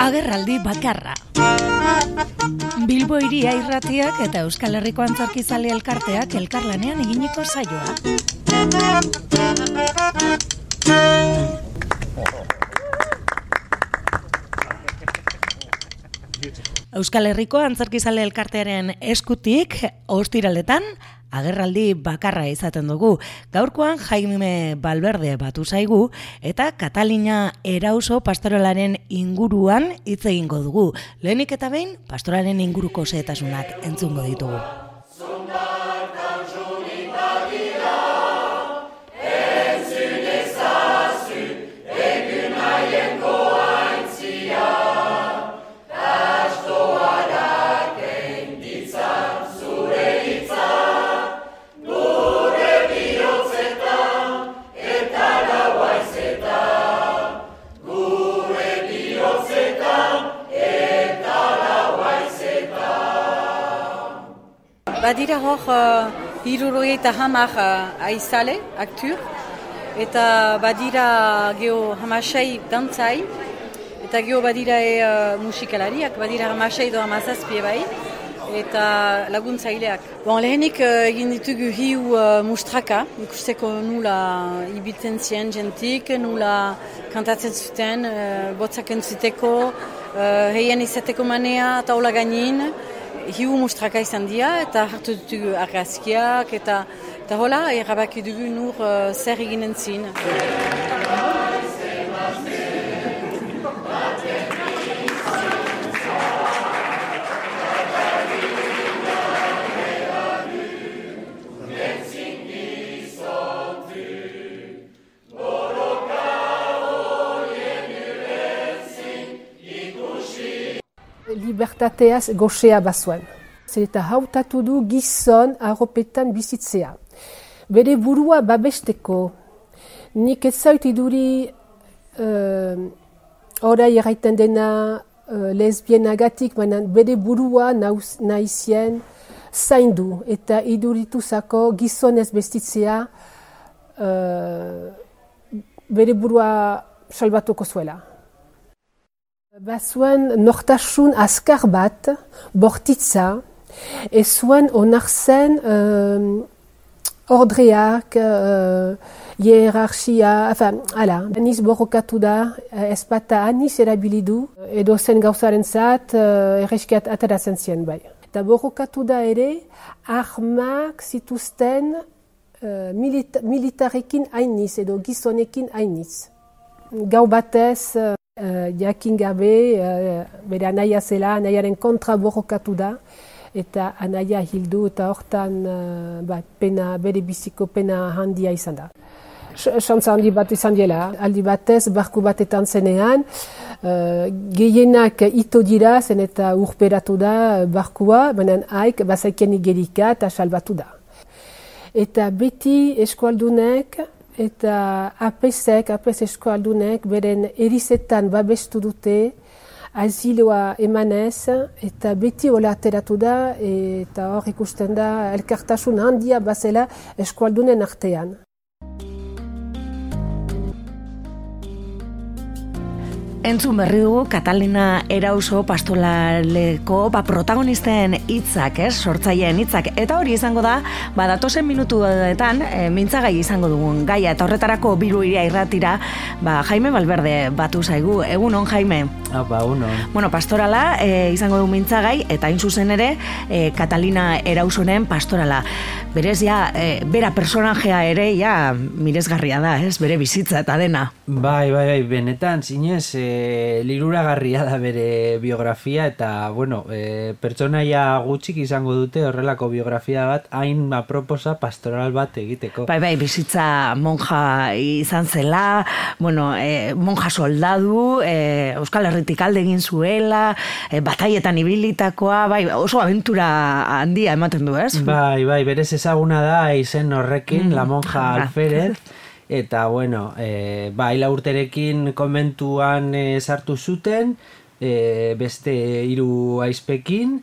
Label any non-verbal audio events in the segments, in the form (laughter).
Agerraldi bakarra. Bilbo iria irratiak eta Euskal Herriko antzarkizale elkarteak elkarlanean eginiko saioa. Euskal Herriko antzarkizale elkartearen eskutik, ostiraletan, agerraldi bakarra izaten dugu. Gaurkoan Jaime Balberde batu zaigu eta Katalina Erauso pastoralaren inguruan hitz egingo dugu. Lehenik eta behin pastoralen inguruko zetasunak entzungo ditugu. Badira hor uh, hirurogei eta hamar uh, aizale, aktur, eta badira geho hamasei dantzai, eta geho badira e, uh, musikalariak, badira hamasei do hamazazpie bai, eta laguntzaileak. Bon, lehenik uh, egin ditugu hiu uh, mustraka, ikusteko nula ibiltzen zien jentik, nula kantatzen zuten, uh, botzak entzuteko, uh, heien izateko manea, taula gainin, hiu mustraka izan dira eta hartu ditugu argazkiak eta eta hola erabaki dugu nur uh, zer eginen zin. Libertateaz goxea bazuen. Zer eta hautatu du gizon arropetan bizitzea. Bere burua babesteko, nik ez zait iduri uh, orai erraiten dena uh, lesbienagatik, baina bere burua nahizien zaindu eta idurituzako gizonez bestitzea uh, bere burua salbatuko zuela. Bazuen nortasun azkar bat, bortitza, ez zuen onartzen uh, ordreak, uh, hierarchia, enfin, ala, aniz borrokatu da, ez bata aniz erabilidu, edo zen gauzaren zat, uh, erreskiat ateratzen zien bai. Eta borrokatu da ere, armak zituzten uh, milita militarekin hainiz, edo gizonekin hainiz. Gau batez, uh, jakin gabe, uh, bere anaia zela, anaiaren kontra borrokatu da, eta anaia hildu eta hortan uh, pena, bere biziko pena handia izan da. Xantza handi bat izan dela, aldi batez, barku batetan zenean, uh, gehienak ito dira zen eta urperatu da barkua, baina haik bazaiken igerika eta salbatu da. Eta beti eskualdunek, eta apesek, apes eskualdunek, beren erizetan babestu dute, aziloa emanez, eta beti hola ateratu da, eta hor ikusten da, elkartasun handia bazela eskualdunen artean. Entzun berri dugu Katalina Erauso pastolaleko ba, protagonisten hitzak, ez, sortzaileen hitzak eta hori izango da, ba datosen minutuetan e, mintzagai izango dugun gaia eta horretarako biru iria irratira, ba Jaime Balberde batu zaigu. Egun on Jaime. Apa, uno. Bueno, pastorala e, izango du mintzagai eta hain zuzen ere e, Katalina Erausonen pastorala. Berez ja, e, bera personajea ere ja miresgarria da, ez, bere bizitza eta dena. Bai, bai, bai, benetan, zinez, e, liruragarria da bere biografia eta bueno, e, pertsonaia gutxik izango dute horrelako biografia bat hain aproposa pastoral bat egiteko. Bai, bai, bizitza monja izan zela, bueno, e, monja soldadu, e, Euskal Herritik alde egin zuela, e, bataietan ibilitakoa, bai, oso aventura handia ematen du, ez? Bai, bai, berez ezaguna da izen horrekin, mm, la monja (laughs) alferez, (laughs) eta bueno, e, ba, urterekin konbentuan e, sartu zuten, e, beste hiru aizpekin,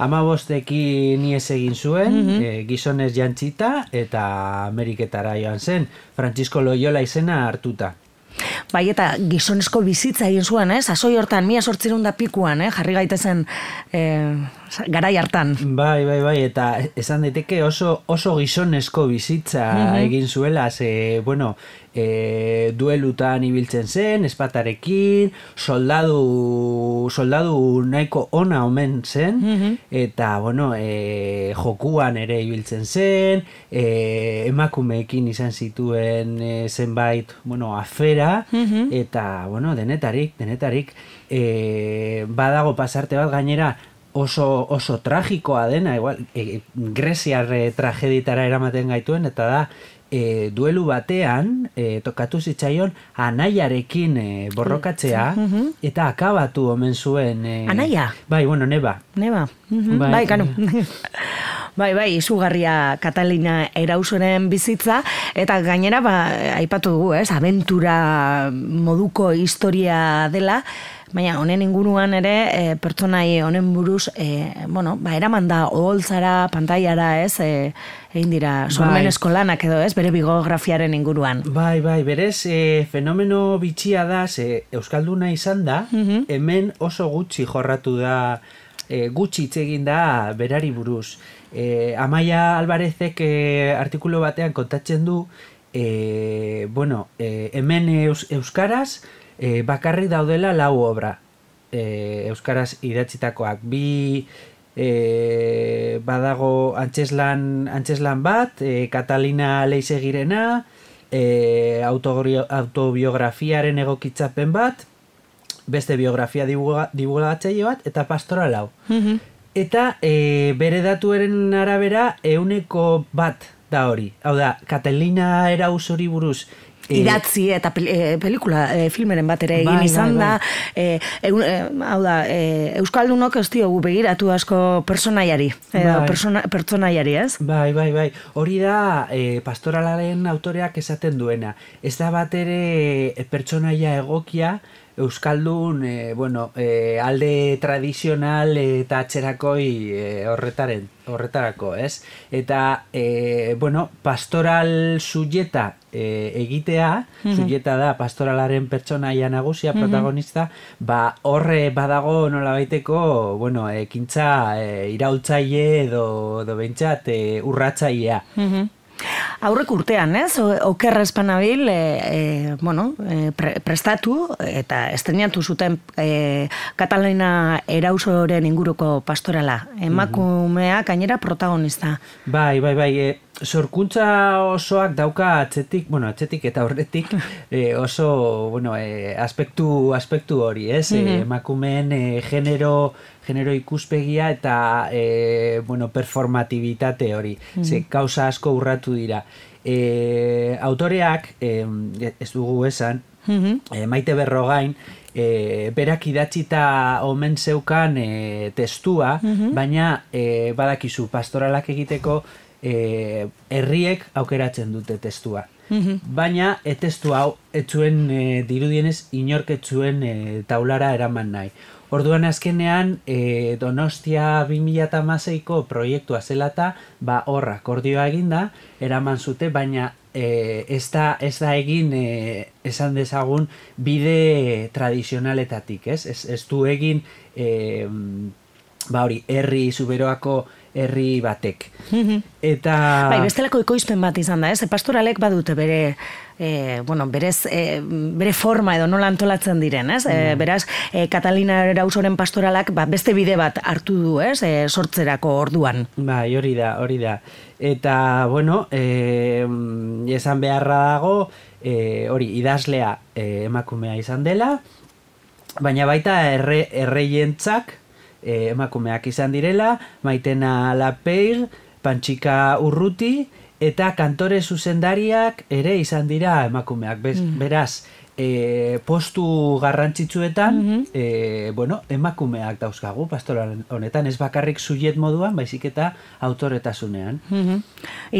amabostekin nies egin zuen, mm gizonez jantzita, eta Ameriketara joan zen, Francisco Loyola izena hartuta. Bai, eta gizonezko bizitza egin zuen, eh? Sasoi hortan, mia sortzerun da pikuan, eh? Jarri gaitezen eh, garai hartan. Bai, bai, bai, eta esan daiteke oso, oso gizonezko bizitza egin zuela, ze, bueno, e, duelutan ibiltzen zen, espatarekin, soldadu, soldadu nahiko ona omen zen, eta, bueno, e, jokuan ere ibiltzen zen, e, emakumeekin izan zituen e, zenbait, bueno, afera, eta, bueno, denetarik, denetarik, e, badago pasarte bat gainera, oso, oso tragikoa dena, igual, e, Greziar e, trageditara eramaten gaituen, eta da, e, duelu batean e, tokatu zitzaion anaiarekin e, borrokatzea eta akabatu omen zuen e, Anaia? bai, bueno, neba Neba, mhm. bai, bai, kanu. (laughs) bai, bai, izugarria Katalina erausoren bizitza, eta gainera, ba, aipatu dugu, ez, aventura moduko historia dela, Baina honen inguruan ere e, pertsonai honen buruz e, bueno, ba, eraman da oholtzara, pantailara, ez? E, egin dira sormen Bai. eskolanak edo, ez? Bere bigografiaren inguruan. Bai, bai, berez, e, fenomeno bitxia da, ze Euskalduna izan da, hemen oso gutxi jorratu da, e, gutxi hitz egin da berari buruz. E, Amaia Alvarezek e, artikulu batean kontatzen du, e, bueno, e, hemen eus, Euskaraz, e, bakarrik daudela lau obra. E, Euskaraz idatzitakoak. Bi e, badago antzeslan, antzeslan bat, e, Katalina Leizegirena, e, autobiografiaren egokitzapen bat, beste biografia divulgatzaile bat, eta pastoral hau. Eta e, bere datuaren arabera euneko bat da hori. Hau da, Katalina erauz hori buruz e, idatzi eta pel, e, pelikula, e, filmeren bat ere egin Bai, izan bai, da. E, e, hau da, e, Euskaldunok ez diogu begiratu asko personaiari, edo Bai. persona, pertsonaiari, ez? Bai, bai, bai. Hori da e, pastoralaren autoreak esaten duena. Ez da bat ere pertsonaia egokia Euskaldun, e, bueno, e, alde tradizional eta atxerakoi e, horretaren, horretarako, ez? Eta, e, bueno, pastoral sujeta e, egitea, sujeta da pastoralaren pertsonaia nagusia, protagonista, ba, horre badago nola baiteko, bueno, ekintza e, iraultzaile edo, edo behintzat e, urratzailea. Aurrek urtean, ez? Oker espanabil, e, e, bueno, e, pre, prestatu eta estrenatu zuten e, Katalina erausoren inguruko pastorala. Emakumeak gainera protagonista. Bai, bai, bai, e, sorkuntza osoak dauka atzetik, bueno, atzetik eta horretik (laughs) e, oso, bueno, e, aspektu, aspektu hori, ez? E, emakumeen e, genero, genero ikuspegia eta, e, bueno, performatibitate hori. Ze, kauza asko urratu dira. E, autoreak, e, ez dugu esan, e, maite berrogain, e, berak idatzita omen zeukan e, testua, baina e, badakizu pastoralak egiteko e, herriek aukeratzen dute testua. Baina e, testu hau etzuen e, dirudienez inork etzuen e, taulara eraman nahi. Orduan azkenean e, Donostia 2016ko proiektua zelata, ba horra akordioa eginda, eraman zute, baina e, ez, da, ez da egin e, esan dezagun bide tradizionaletatik, ez? Ez, ez du egin e, ba hori, herri zuberoako herri batek. Eta... Bai, bestelako ekoizpen bat izan da, ez? E, pastoralek badute bere e, bueno, berez, e, bere forma edo nola antolatzen diren, ez? E, beraz, e, Katalina Erausoren pastoralak ba, beste bide bat hartu du, ez? E, sortzerako orduan. Bai, hori da, hori da. Eta, bueno, e, esan beharra dago, e, hori, idazlea e, emakumea izan dela, baina baita erre, erreientzak e, emakumeak izan direla, maitena Lapeir, Pantxika Urruti, eta kantore zuzendariak ere izan dira emakumeak. Bez, Beraz, e, postu garrantzitsuetan, e, bueno, emakumeak dauzkagu pastoral honetan, ez bakarrik suiet moduan, baizik eta autoretasunean. Mhm.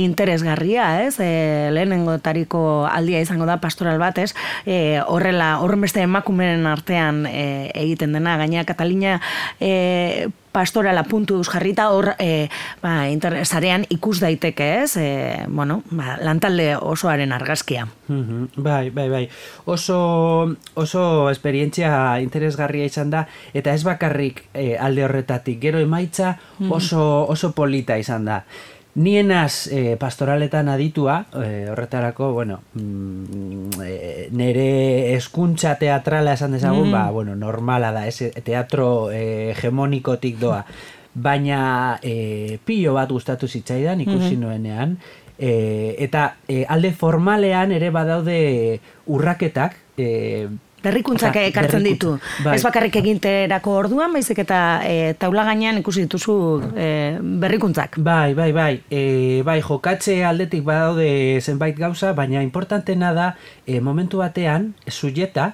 Interesgarria, ez? E, lehenengotariko aldia izango da pastoral bat, ez? E, horrela, horren beste emakumeen artean e, egiten dena, gaina Katalina e, pastorala puntu jarrita hor e, ba, interesarean ikus daiteke ez, e, bueno, ba, lantalde osoaren argazkia. Mhm, bai, bai, bai. Oso, oso esperientzia interesgarria izan da, eta ez bakarrik e, alde horretatik, gero emaitza mhm. oso, oso polita izan da. Nienaz e, pastoraletan aditua, e, horretarako, bueno, mm, e, nere eskuntza teatrala esan dezagun, mm. ba, bueno, normala da, ez, teatro e, hegemonikotik doa. Baina e, pilo bat gustatu zitzaidan ikusi mm nuenean, e, eta e, alde formalean ere badaude urraketak, e, Berrikuntzak ekartzen ditu. Bai. Ez bakarrik eginterako orduan, baizik eta e, taula gainean ikusi dituzu e, berrikuntzak. Bai, bai, bai. E, bai, jokatze aldetik badaude zenbait gauza, baina importantena da e, momentu batean, sujeta,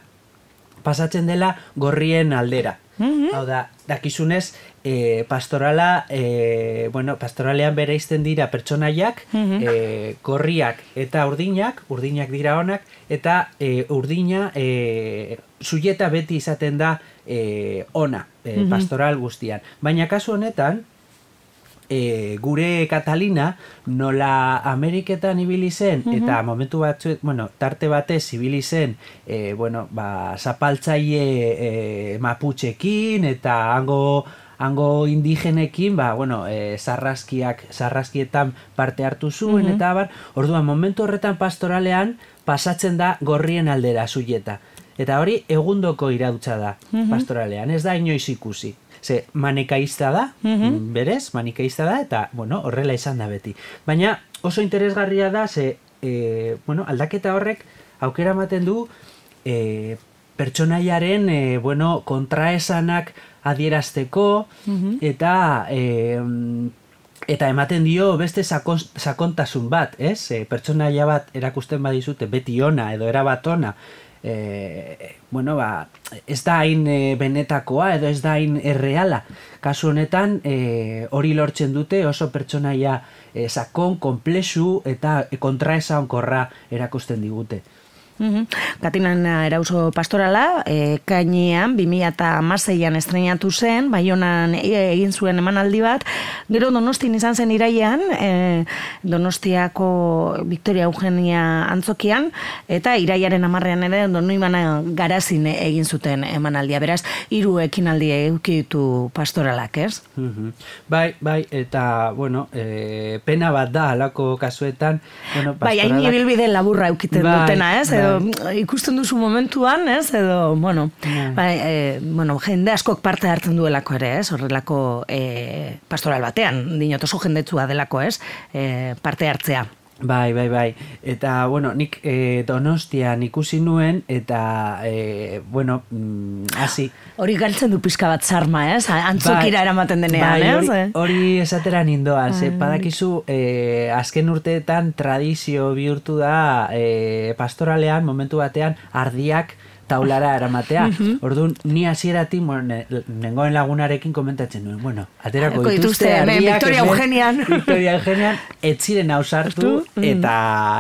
pasatzen dela gorrien aldera. Mm Hau da, dakizunez, e, pastorala, e, bueno, pastoralean bere izten dira pertsonaiak, mm gorriak eta urdinak, urdinak dira honak, eta e, urdina e, sujeta beti izaten da e, ona, e, pastoral guztian. Baina kasu honetan, e, gure Katalina nola Ameriketan ibili zen eta momentu batzu, bueno, tarte batez ibili zen, e, bueno, ba, zapaltzaile e, maputxekin eta hango hango indigenekin, ba, bueno, e, sarraskiak, sarraskietan parte hartu zuen, eta bar, orduan, momentu horretan pastoralean, pasatzen da gorrien aldera zuieta. Eta hori, egundoko irautza da, pastoralean, ez da inoiz ikusi ze manekaista da, mm berez, manekaista da, eta, bueno, horrela izan da beti. Baina oso interesgarria da, ze, e, bueno, aldaketa horrek aukera ematen du e, pertsonaiaren, e, bueno, kontraesanak adierazteko, eta... E, Eta ematen dio beste sakon, sakontasun bat, ez? E, pertsonaia bat erakusten badizute beti ona edo erabat ona, e, bueno, ba, ez da hain e, benetakoa edo ez da hain erreala. Kasu honetan, e, hori lortzen dute oso pertsonaia e, sakon, komplexu eta kontraesa onkorra erakusten digute. Mm Katinan erauzo pastorala, e, kainean, 2006an estrenatu zen, baionan e, egin zuen emanaldi bat, gero donostin izan zen iraian, e, donostiako Victoria Eugenia antzokian, eta iraiaren amarrean ere donoimana garazin egin zuten emanaldia. Beraz, hiru ekinaldi eukitu pastoralak, ez? Mm Bai, bai, eta, bueno, e, pena bat da, alako kasuetan, bueno, pastoralak... Bai, hain ibilbide laburra eukiten bai, dutena, ez? Bai ikusten duzu momentuan, ez, edo, bueno, bai. e, bueno, jende askok parte hartzen duelako ere, ez, horrelako e, pastoral batean, dinot oso jendetzua delako, ez, e, parte hartzea. Bai, bai, bai. Eta, bueno, nik e, donostian ikusi nuen, eta, e, bueno, mm, hasi. Hori galtzen du pizka bat zarma, ez? Antzokira bai, eramaten denean, bai, ez? Hori, hori esatera nindoan, ze, padakizu, e, azken urteetan tradizio bihurtu da e, pastoralean, momentu batean, ardiak, taulara eramatea. (laughs) Orduan, ni hasieratik, nengoen lagunarekin komentatzen nuen, bueno, aterako dituzte ardiak, (laughs) Victoria Eugenian. Victoria Eugenian, etziren ausartu, mm. eta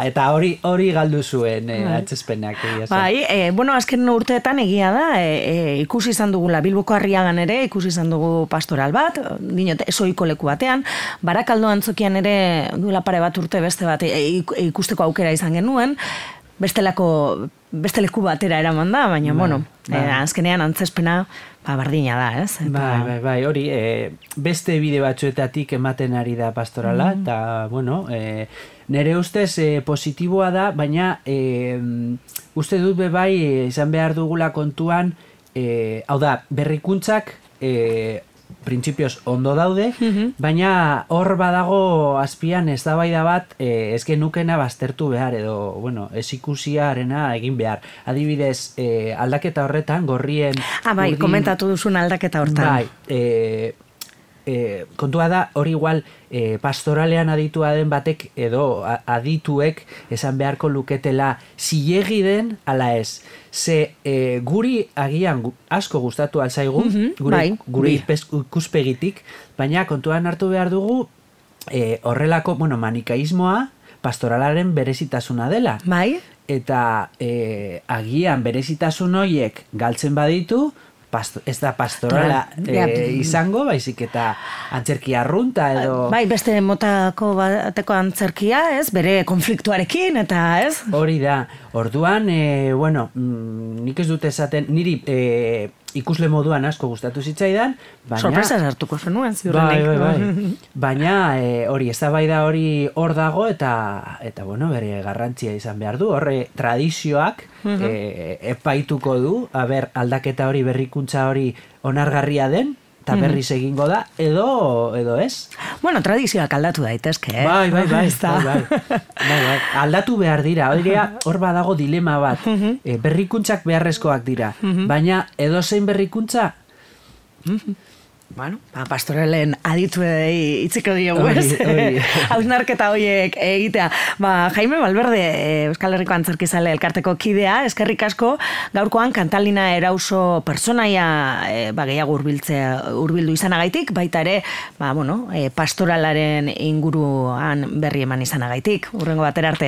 eta hori hori galdu zuen eh, atzespenak. Bai, eh, bueno, azken urteetan egia da, eh, ikusi izan dugula Bilboko harriagan ere, ikusi izan dugu pastoral bat, dinot, esoiko leku batean, barakaldo antzokian ere duela pare bat urte beste bat ikusteko aukera izan genuen, bestelako beste leku batera eraman da, baina, ba, bueno, ba. Eh, azkenean antzespena ba, bardina da, ez? Eta... Bai, bai, bai, hori, e, beste bide batzuetatik ematen ari da pastorala, mm. eta, bueno, e, nire ustez e, positiboa da, baina e, uste dut be bai izan behar dugula kontuan, e, hau da, berrikuntzak e, printzipioz ondo daude, mhm. baina hor badago azpian ez da bat e, ez genukena baztertu behar edo, bueno, ez ikusiarena egin behar. Adibidez, e, aldaketa horretan, gorrien... Ah, bai, komentatu duzun aldaketa horretan. Bai, e, e, kontua da hori igual e, pastoralean aditua den batek edo adituek esan beharko luketela zilegi den ala ez. Ze e, guri agian asko gustatu alzaigu, mm -hmm, gure, bai, gure ikuspegitik, baina kontuan hartu behar dugu e, horrelako, bueno, manikaismoa pastoralaren berezitasuna dela. Bai. Eta e, agian berezitasun horiek galtzen baditu, pasto, ez da pastorala Toral, ja. eh, izango, baizik eta antzerki arrunta edo... Bai, beste motako bateko antzerkia, ez? Bere konfliktuarekin, eta ez? Hori da, orduan, e, bueno, mm, nik ez dute esaten, niri e, ikusle moduan asko gustatu zitzaidan, baina... Sorpresa sartuko zenuen, Bai, ziurrenik. bai, bai. (laughs) Baina e, hori eztabaida hori hor dago eta eta bueno, bere garrantzia izan behar du. Horre tradizioak e, epaituko du, aber aldaketa hori berrikuntza hori onargarria den eta berriz egingo da edo edo ez? Bueno, tradizioak aldatu daitezke, eh? Bai, bai, bai, bai, bai. Bai, bai. Aldatu behar dira, hori hor badago dilema bat. E, berrikuntzak beharrezkoak dira, baina edozein berrikuntza Bueno, ba, pastorelen adituei itziko diogu, ez? (laughs) Hausnarketa horiek egitea. Ba, Jaime Balberde, eh, Euskal Herriko Antzerkizale elkarteko kidea, eskerrik asko, gaurkoan kantalina erauso personaia eh, ba, gehiago urbiltzea, urbildu izanagaitik, baita ere, ba, bueno, eh, pastoralaren inguruan berri eman izanagaitik. Urrengo batera arte.